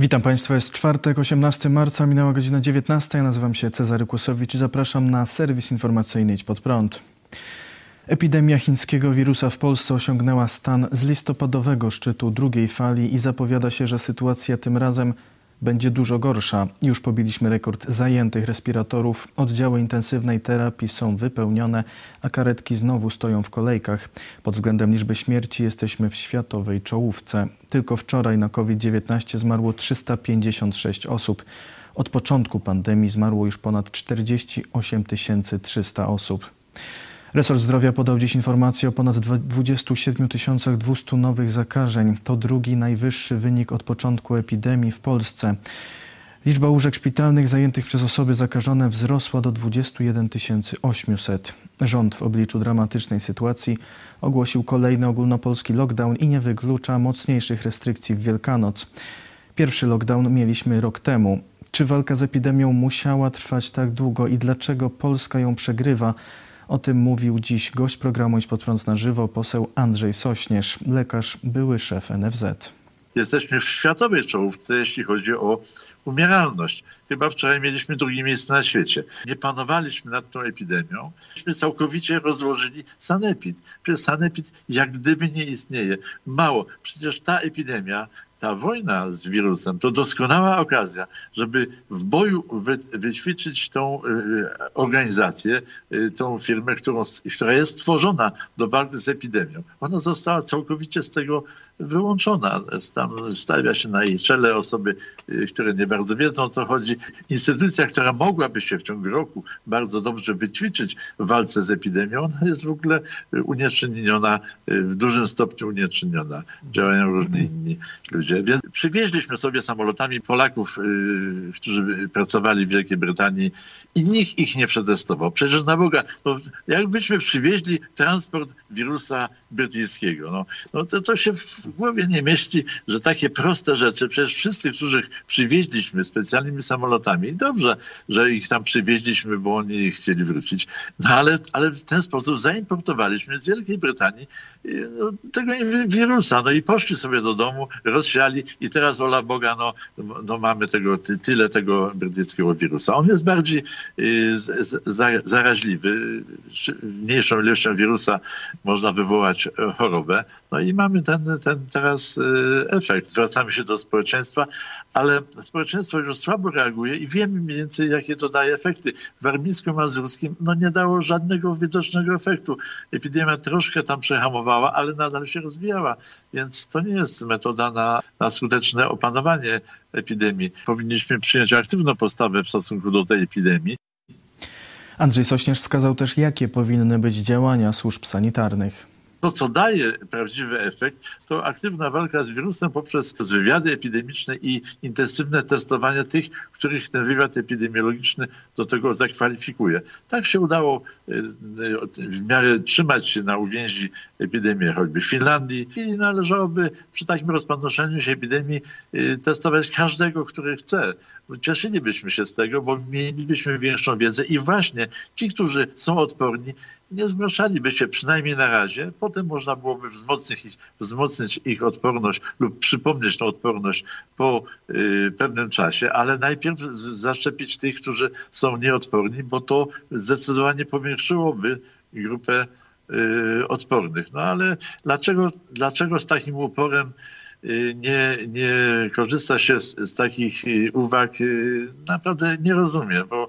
Witam Państwa, jest czwartek, 18 marca, minęła godzina 19. Ja nazywam się Cezary Kłosowicz i zapraszam na serwis informacyjny Idź Pod Prąd. Epidemia chińskiego wirusa w Polsce osiągnęła stan z listopadowego szczytu drugiej fali i zapowiada się, że sytuacja tym razem będzie dużo gorsza. Już pobiliśmy rekord zajętych respiratorów. Oddziały intensywnej terapii są wypełnione, a karetki znowu stoją w kolejkach. Pod względem liczby śmierci jesteśmy w światowej czołówce. Tylko wczoraj na COVID-19 zmarło 356 osób. Od początku pandemii zmarło już ponad 48 300 osób. Resort Zdrowia podał dziś informację o ponad 27 200 nowych zakażeń. To drugi najwyższy wynik od początku epidemii w Polsce. Liczba łóżek szpitalnych zajętych przez osoby zakażone wzrosła do 21 800. Rząd w obliczu dramatycznej sytuacji ogłosił kolejny ogólnopolski lockdown i nie wyklucza mocniejszych restrykcji w Wielkanoc. Pierwszy lockdown mieliśmy rok temu. Czy walka z epidemią musiała trwać tak długo i dlaczego Polska ją przegrywa? O tym mówił dziś gość programu Idź pod prąd na żywo, poseł Andrzej Sośnierz, lekarz, były szef NFZ. Jesteśmy w światowej czołówce, jeśli chodzi o umieralność. Chyba wczoraj mieliśmy drugie miejsce na świecie. Nie panowaliśmy nad tą epidemią. Myśmy całkowicie rozłożyli sanepid. Przecież sanepid jak gdyby nie istnieje. Mało. Przecież ta epidemia ta wojna z wirusem to doskonała okazja, żeby w boju wy, wyćwiczyć tą y, organizację, y, tą firmę, którą, która jest stworzona do walki z epidemią. Ona została całkowicie z tego wyłączona. Tam stawia się na jej czele osoby, y, które nie bardzo wiedzą o co chodzi. Instytucja, która mogłaby się w ciągu roku bardzo dobrze wyćwiczyć w walce z epidemią, ona jest w ogóle unieczynniona, w dużym stopniu unieczynniona. Działają różni inni ludzie Więc przywieźliśmy sobie samolotami Polaków, yy, którzy pracowali w Wielkiej Brytanii i nikt ich nie przetestował. Przecież na Boga, no, jakbyśmy przywieźli transport wirusa brytyjskiego, no, no to, to się w głowie nie mieści, że takie proste rzeczy, przecież wszyscy, których przywieźliśmy specjalnymi samolotami, dobrze, że ich tam przywieźliśmy, bo oni chcieli wrócić, no ale, ale w ten sposób zaimportowaliśmy z Wielkiej Brytanii yy, no, tego wirusa, no i poszli sobie do domu, rozsiadli i teraz ola Boga, no, no mamy tego, tyle tego brytyjskiego wirusa. On jest bardziej y, zaraźliwy. Mniejszą ilością wirusa można wywołać chorobę. No i mamy ten, ten teraz y, efekt. Zwracamy się do społeczeństwa, ale społeczeństwo już słabo reaguje i wiemy mniej więcej, jakie to daje efekty. W warmińsko-mazurskim no nie dało żadnego widocznego efektu. Epidemia troszkę tam przehamowała, ale nadal się rozwijała, więc to nie jest metoda na na skuteczne opanowanie epidemii. Powinniśmy przyjąć aktywną postawę w stosunku do tej epidemii. Andrzej Sośnierz wskazał też, jakie powinny być działania służb sanitarnych. To, co daje prawdziwy efekt, to aktywna walka z wirusem poprzez wywiady epidemiczne i intensywne testowanie tych, których ten wywiad epidemiologiczny do tego zakwalifikuje. Tak się udało y, y, w miarę trzymać się na uwięzi epidemii choćby w Finlandii i należałoby przy takim rozpanoszeniu się epidemii y, testować każdego, który chce. Cieszylibyśmy się z tego, bo mielibyśmy większą wiedzę i właśnie ci, którzy są odporni, nie zgłaszaliby się przynajmniej na razie. Potem można byłoby wzmocnić ich, wzmocnić ich odporność lub przypomnieć tą odporność po y, pewnym czasie, ale najpierw zaszczepić tych, którzy są nieodporni, bo to zdecydowanie powiększyłoby grupę y, odpornych. No ale dlaczego, dlaczego z takim uporem y, nie, nie korzysta się z, z takich y, uwag, y, naprawdę nie rozumiem, bo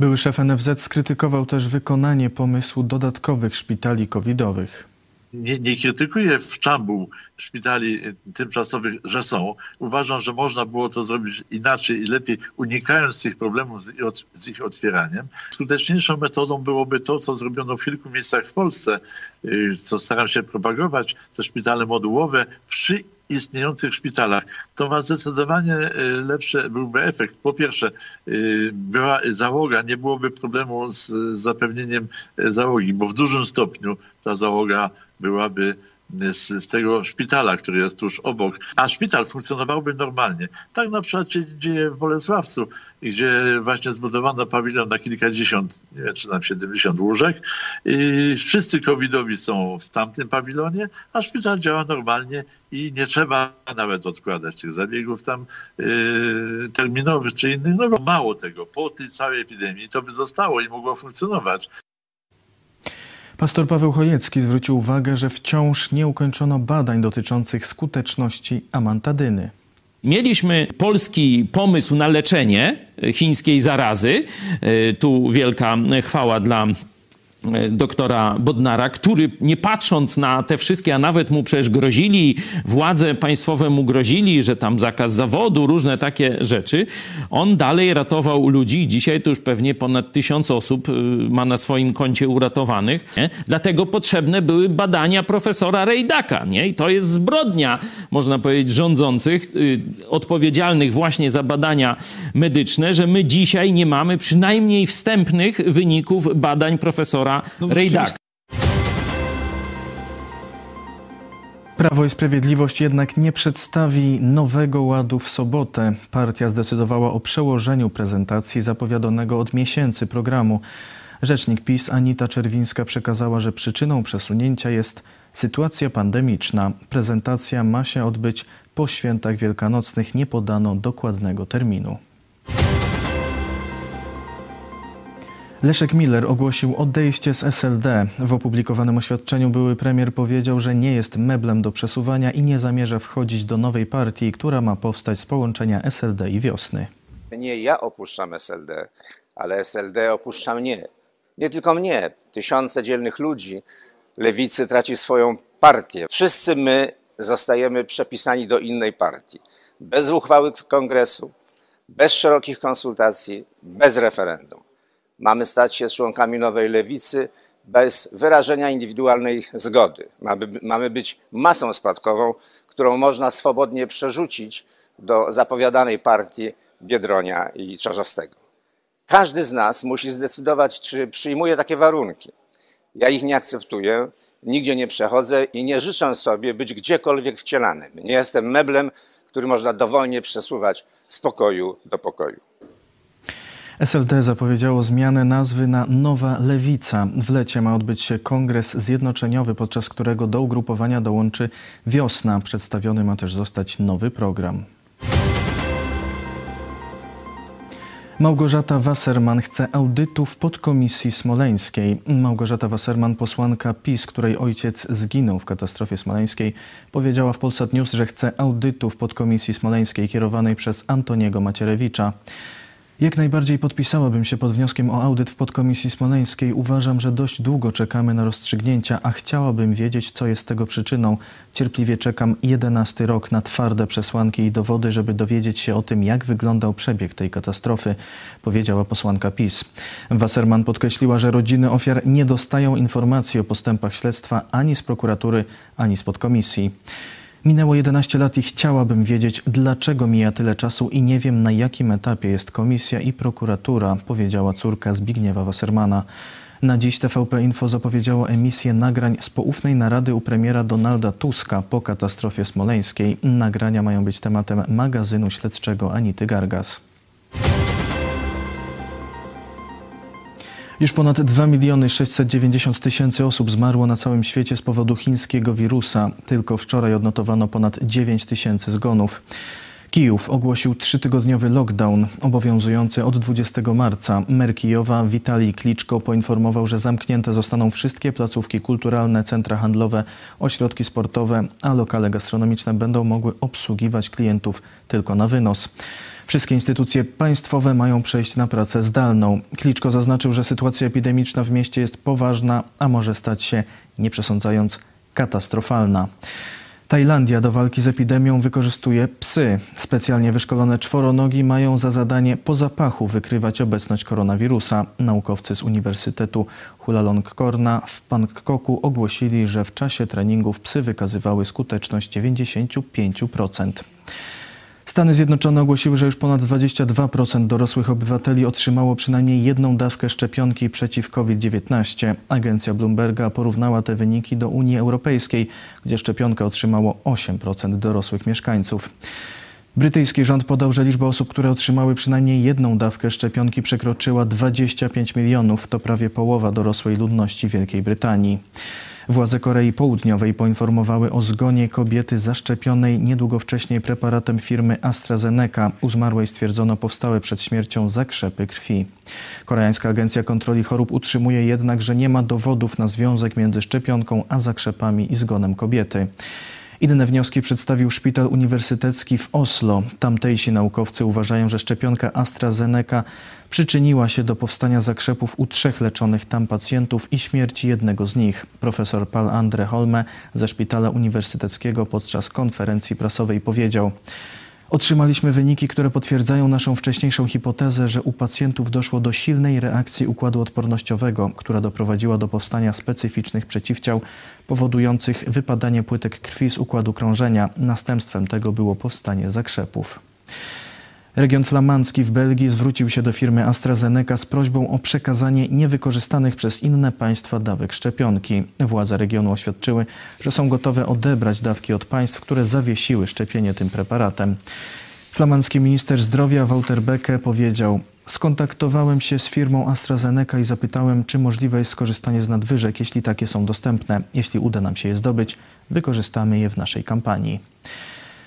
były szef NFZ skrytykował też wykonanie pomysłu dodatkowych szpitali covidowych nie, nie krytykuję w Czambu szpitali tymczasowych, że są. Uważam, że można było to zrobić inaczej i lepiej, unikając tych problemów z, z ich otwieraniem. Skuteczniejszą metodą byłoby to, co zrobiono w kilku miejscach w Polsce, y, co staram się propagować, to szpitale modułowe przy istniejących szpitalach, to ma zdecydowanie y, lepszy byłby efekt. Po pierwsze, y, była załoga, nie byłoby problemu z zapewnieniem załogi, bo w dużym stopniu ta załoga byłaby z, z, tego szpitala, który jest tuż obok, a szpital funkcjonowałby normalnie. Tak na przykład się dzieje w Bolesławcu, gdzie właśnie zbudowano pawilon na kilkadziesiąt, nie wiem czy tam 70 łóżek i wszyscy covidowi są w tamtym pawilonie, a szpital działa normalnie i nie trzeba nawet odkładać tych zabiegów tam yy, terminowych czy innych. No mało tego, po tej całej epidemii to by zostało i mogło funkcjonować. Pastor Paweł Chojecki zwrócił uwagę, że wciąż nie ukończono badań dotyczących skuteczności amantadyny. Mieliśmy polski pomysł na leczenie chińskiej zarazy. E, tu wielka chwała dla doktora Bodnara, który nie patrząc na te wszystkie, a nawet mu przecież grozili, władze państwowe mu grozili, że tam zakaz zawodu, różne takie rzeczy, on dalej ratował ludzi dzisiaj to już pewnie ponad tysiąc osób y, ma na swoim koncie uratowanych. Nie? Dlatego potrzebne były badania profesora Rejdaka. Nie? I to jest zbrodnia, można powiedzieć, rządzących, yy, odpowiedzialnych właśnie za badania medyczne, że my dzisiaj nie mamy przynajmniej wstępnych wyników badań profesora no, Rejdak. Prawo i Sprawiedliwość jednak nie przedstawi nowego ładu w sobotę. Partia zdecydowała o przełożeniu prezentacji zapowiadanego od miesięcy programu. Rzecznik PiS Anita Czerwińska przekazała, że przyczyną przesunięcia jest sytuacja pandemiczna. Prezentacja ma się odbyć po świętach wielkanocnych. Nie podano dokładnego terminu. Leszek Miller ogłosił odejście z SLD. W opublikowanym oświadczeniu były premier powiedział, że nie jest meblem do przesuwania i nie zamierza wchodzić do nowej partii, która ma powstać z połączenia SLD i wiosny. Nie ja opuszczam SLD, ale SLD opuszcza mnie. Nie tylko mnie, tysiące dzielnych ludzi. Lewicy traci swoją partię. Wszyscy my zostajemy przepisani do innej partii. Bez uchwały kongresu, bez szerokich konsultacji, bez referendum. Mamy stać się członkami nowej lewicy bez wyrażenia indywidualnej zgody. Mamy, mamy być masą spadkową, którą można swobodnie przerzucić do zapowiadanej partii Biedronia i Czarzastego. Każdy z nas musi zdecydować, czy przyjmuje takie warunki. Ja ich nie akceptuję, nigdzie nie przechodzę i nie życzę sobie być gdziekolwiek wcielanym. Nie jestem meblem, który można dowolnie przesuwać z pokoju do pokoju. SLD zapowiedziało zmianę nazwy na Nowa Lewica. W lecie ma odbyć się kongres zjednoczeniowy, podczas którego do ugrupowania dołączy Wiosna. Przedstawiony ma też zostać nowy program. Małgorzata Wasserman chce audytu w podkomisji smoleńskiej. Małgorzata Wasserman, posłanka PiS, której ojciec zginął w katastrofie smoleńskiej, powiedziała w Polsat News, że chce audytu w podkomisji smoleńskiej kierowanej przez Antoniego Macierewicza. Jak najbardziej podpisałabym się pod wnioskiem o audyt w podkomisji smoleńskiej. Uważam, że dość długo czekamy na rozstrzygnięcia, a chciałabym wiedzieć, co jest tego przyczyną. Cierpliwie czekam jedenasty rok na twarde przesłanki i dowody, żeby dowiedzieć się o tym, jak wyglądał przebieg tej katastrofy, powiedziała posłanka PiS. Wasserman podkreśliła, że rodziny ofiar nie dostają informacji o postępach śledztwa ani z prokuratury, ani z podkomisji. Minęło 11 lat i chciałabym wiedzieć, dlaczego mija tyle czasu i nie wiem, na jakim etapie jest komisja i prokuratura, powiedziała córka Zbigniewa Wassermana. Na dziś TVP Info zapowiedziało emisję nagrań z poufnej narady u premiera Donalda Tuska po katastrofie smoleńskiej. Nagrania mają być tematem magazynu śledczego Anity Gargas. Już ponad 2 miliony 690 tysięcy osób zmarło na całym świecie z powodu chińskiego wirusa. Tylko wczoraj odnotowano ponad 9 tysięcy zgonów. Kijów ogłosił trzytygodniowy lockdown obowiązujący od 20 marca. Mer Kijowa Witalij Kliczko poinformował, że zamknięte zostaną wszystkie placówki kulturalne, centra handlowe, ośrodki sportowe, a lokale gastronomiczne będą mogły obsługiwać klientów tylko na wynos. Wszystkie instytucje państwowe mają przejść na pracę zdalną. Kliczko zaznaczył, że sytuacja epidemiczna w mieście jest poważna, a może stać się, nie przesądzając, katastrofalna. Tajlandia do walki z epidemią wykorzystuje psy. Specjalnie wyszkolone czworonogi mają za zadanie po zapachu wykrywać obecność koronawirusa. Naukowcy z Uniwersytetu Chulalongkorna w Bangkoku ogłosili, że w czasie treningów psy wykazywały skuteczność 95%. Stany Zjednoczone ogłosiły, że już ponad 22% dorosłych obywateli otrzymało przynajmniej jedną dawkę szczepionki przeciw COVID-19. Agencja Bloomberga porównała te wyniki do Unii Europejskiej, gdzie szczepionkę otrzymało 8% dorosłych mieszkańców. Brytyjski rząd podał, że liczba osób, które otrzymały przynajmniej jedną dawkę szczepionki przekroczyła 25 milionów. To prawie połowa dorosłej ludności Wielkiej Brytanii. Władze Korei Południowej poinformowały o zgonie kobiety zaszczepionej niedługo wcześniej preparatem firmy AstraZeneca. U zmarłej stwierdzono powstałe przed śmiercią zakrzepy krwi. Koreańska Agencja Kontroli Chorób utrzymuje jednak, że nie ma dowodów na związek między szczepionką a zakrzepami i zgonem kobiety. Inne wnioski przedstawił Szpital Uniwersytecki w Oslo. Tamtejsi naukowcy uważają, że szczepionka AstraZeneca przyczyniła się do powstania zakrzepów u trzech leczonych tam pacjentów i śmierci jednego z nich. Profesor Paul Andre Holme ze Szpitala Uniwersyteckiego podczas konferencji prasowej powiedział: Otrzymaliśmy wyniki, które potwierdzają naszą wcześniejszą hipotezę, że u pacjentów doszło do silnej reakcji układu odpornościowego, która doprowadziła do powstania specyficznych przeciwciał powodujących wypadanie płytek krwi z układu krążenia. Następstwem tego było powstanie zakrzepów. Region flamandzki w Belgii zwrócił się do firmy AstraZeneca z prośbą o przekazanie niewykorzystanych przez inne państwa dawek szczepionki. Władze regionu oświadczyły, że są gotowe odebrać dawki od państw, które zawiesiły szczepienie tym preparatem. Flamandzki minister zdrowia Walter Becke powiedział: Skontaktowałem się z firmą AstraZeneca i zapytałem, czy możliwe jest skorzystanie z nadwyżek, jeśli takie są dostępne. Jeśli uda nam się je zdobyć, wykorzystamy je w naszej kampanii.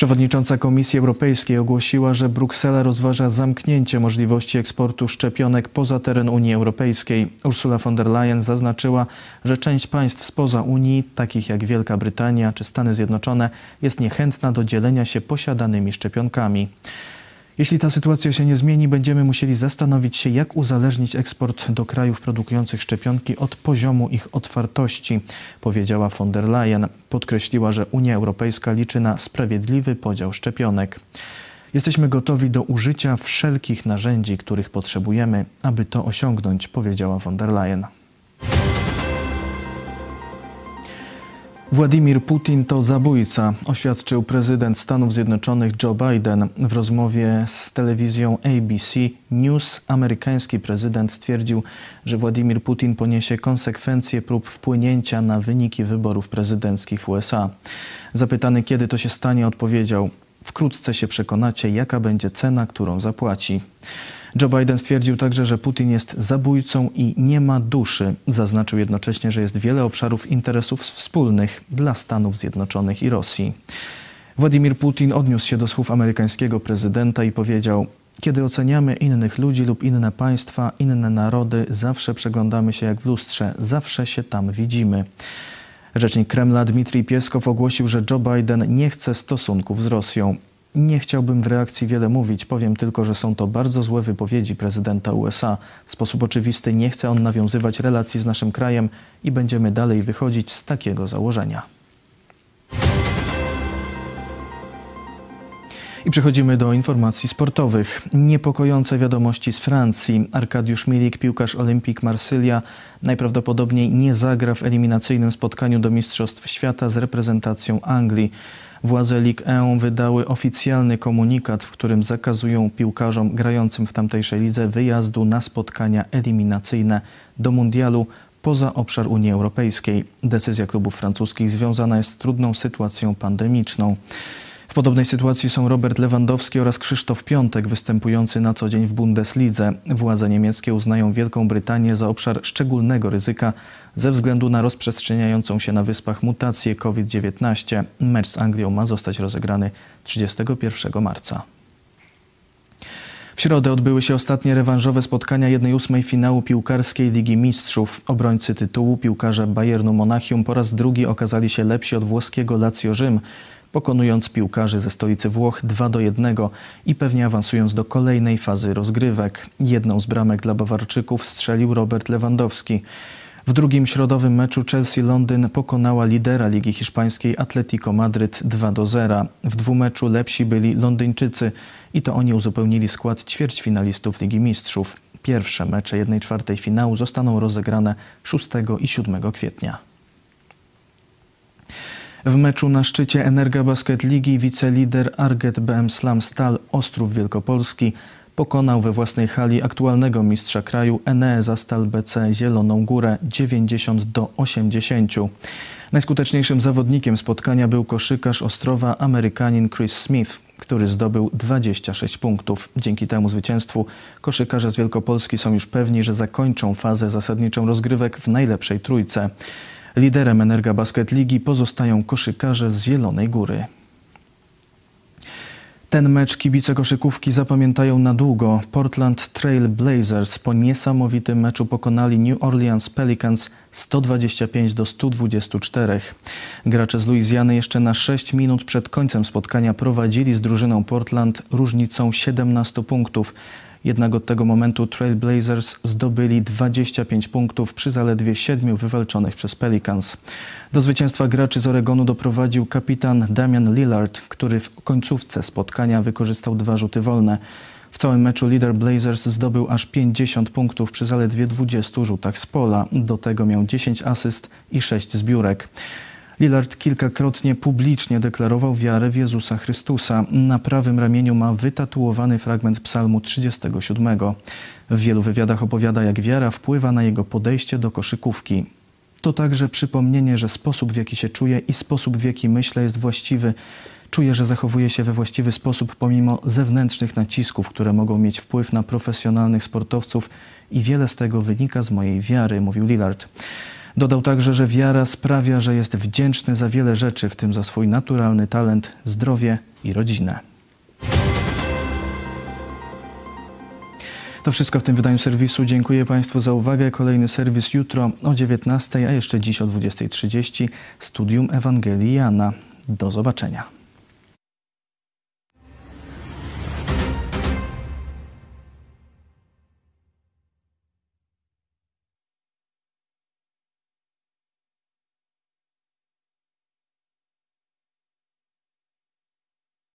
Przewodnicząca Komisji Europejskiej ogłosiła, że Bruksela rozważa zamknięcie możliwości eksportu szczepionek poza teren Unii Europejskiej. Ursula von der Leyen zaznaczyła, że część państw spoza Unii, takich jak Wielka Brytania czy Stany Zjednoczone, jest niechętna do dzielenia się posiadanymi szczepionkami. Jeśli ta sytuacja się nie zmieni, będziemy musieli zastanowić się, jak uzależnić eksport do krajów produkujących szczepionki od poziomu ich otwartości, powiedziała von der Leyen. Podkreśliła, że Unia Europejska liczy na sprawiedliwy podział szczepionek. Jesteśmy gotowi do użycia wszelkich narzędzi, których potrzebujemy, aby to osiągnąć, powiedziała von der Leyen. Władimir Putin to zabójca, oświadczył prezydent Stanów Zjednoczonych Joe Biden. W rozmowie z telewizją ABC News amerykański prezydent stwierdził, że Władimir Putin poniesie konsekwencje prób wpłynięcia na wyniki wyborów prezydenckich w USA. Zapytany, kiedy to się stanie, odpowiedział: Wkrótce się przekonacie, jaka będzie cena, którą zapłaci. Joe Biden stwierdził także, że Putin jest zabójcą i nie ma duszy. Zaznaczył jednocześnie, że jest wiele obszarów interesów wspólnych dla Stanów Zjednoczonych i Rosji. Władimir Putin odniósł się do słów amerykańskiego prezydenta i powiedział: Kiedy oceniamy innych ludzi lub inne państwa, inne narody, zawsze przeglądamy się jak w lustrze, zawsze się tam widzimy. Rzecznik Kremla Dmitrij Pieskow ogłosił, że Joe Biden nie chce stosunków z Rosją. Nie chciałbym w reakcji wiele mówić, powiem tylko, że są to bardzo złe wypowiedzi prezydenta USA. W sposób oczywisty nie chce on nawiązywać relacji z naszym krajem i będziemy dalej wychodzić z takiego założenia. I przechodzimy do informacji sportowych. Niepokojące wiadomości z Francji. Arkadiusz Milik, piłkarz Olimpik Marsylia, najprawdopodobniej nie zagra w eliminacyjnym spotkaniu do Mistrzostw Świata z reprezentacją Anglii. Władze Ligue 1 wydały oficjalny komunikat, w którym zakazują piłkarzom grającym w tamtejszej lidze wyjazdu na spotkania eliminacyjne do mundialu poza obszar Unii Europejskiej. Decyzja klubów francuskich związana jest z trudną sytuacją pandemiczną. W podobnej sytuacji są Robert Lewandowski oraz Krzysztof Piątek, występujący na co dzień w Bundeslidze. Władze niemieckie uznają Wielką Brytanię za obszar szczególnego ryzyka ze względu na rozprzestrzeniającą się na wyspach mutację COVID-19. Mecz z Anglią ma zostać rozegrany 31 marca. W środę odbyły się ostatnie rewanżowe spotkania 1-8 finału piłkarskiej Ligi Mistrzów. Obrońcy tytułu, piłkarze Bayernu Monachium po raz drugi okazali się lepsi od włoskiego Lazio Rzym pokonując piłkarzy ze stolicy Włoch 2 do 1 i pewnie awansując do kolejnej fazy rozgrywek. Jedną z bramek dla Bawarczyków strzelił Robert Lewandowski. W drugim środowym meczu Chelsea-Londyn pokonała lidera Ligi Hiszpańskiej Atletico Madryt 2 do 0. W dwumeczu lepsi byli Londyńczycy i to oni uzupełnili skład ćwierćfinalistów Ligi Mistrzów. Pierwsze mecze 1-4 finału zostaną rozegrane 6 i 7 kwietnia. W meczu na szczycie Energa Basket Ligi wicelider Arget BM Slam Stal Ostrów Wielkopolski pokonał we własnej hali aktualnego mistrza kraju Eneza Stal BC Zieloną Górę 90 do 80. Najskuteczniejszym zawodnikiem spotkania był koszykarz Ostrowa Amerykanin Chris Smith, który zdobył 26 punktów. Dzięki temu zwycięstwu koszykarze z Wielkopolski są już pewni, że zakończą fazę zasadniczą rozgrywek w najlepszej trójce. Liderem Energa Basket Ligi pozostają koszykarze z Zielonej Góry. Ten mecz kibice koszykówki zapamiętają na długo. Portland Trail Blazers po niesamowitym meczu pokonali New Orleans Pelicans 125 do 124. Gracze z Luizjany jeszcze na 6 minut przed końcem spotkania prowadzili z drużyną Portland różnicą 17 punktów. Jednak od tego momentu Trailblazers zdobyli 25 punktów przy zaledwie 7 wywalczonych przez Pelicans. Do zwycięstwa graczy z Oregonu doprowadził kapitan Damian Lillard, który w końcówce spotkania wykorzystał dwa rzuty wolne. W całym meczu lider Blazers zdobył aż 50 punktów przy zaledwie 20 rzutach z pola. Do tego miał 10 asyst i 6 zbiórek. Lillard kilkakrotnie publicznie deklarował wiarę w Jezusa Chrystusa. Na prawym ramieniu ma wytatuowany fragment psalmu 37. W wielu wywiadach opowiada, jak wiara wpływa na jego podejście do koszykówki. To także przypomnienie, że sposób, w jaki się czuję i sposób, w jaki myślę, jest właściwy. Czuję, że zachowuję się we właściwy sposób pomimo zewnętrznych nacisków, które mogą mieć wpływ na profesjonalnych sportowców i wiele z tego wynika z mojej wiary, mówił Lillard. Dodał także, że wiara sprawia, że jest wdzięczny za wiele rzeczy, w tym za swój naturalny talent, zdrowie i rodzinę. To wszystko w tym wydaniu serwisu. Dziękuję Państwu za uwagę. Kolejny serwis jutro o 19, a jeszcze dziś o 20.30. Studium Ewangelii Jana. Do zobaczenia.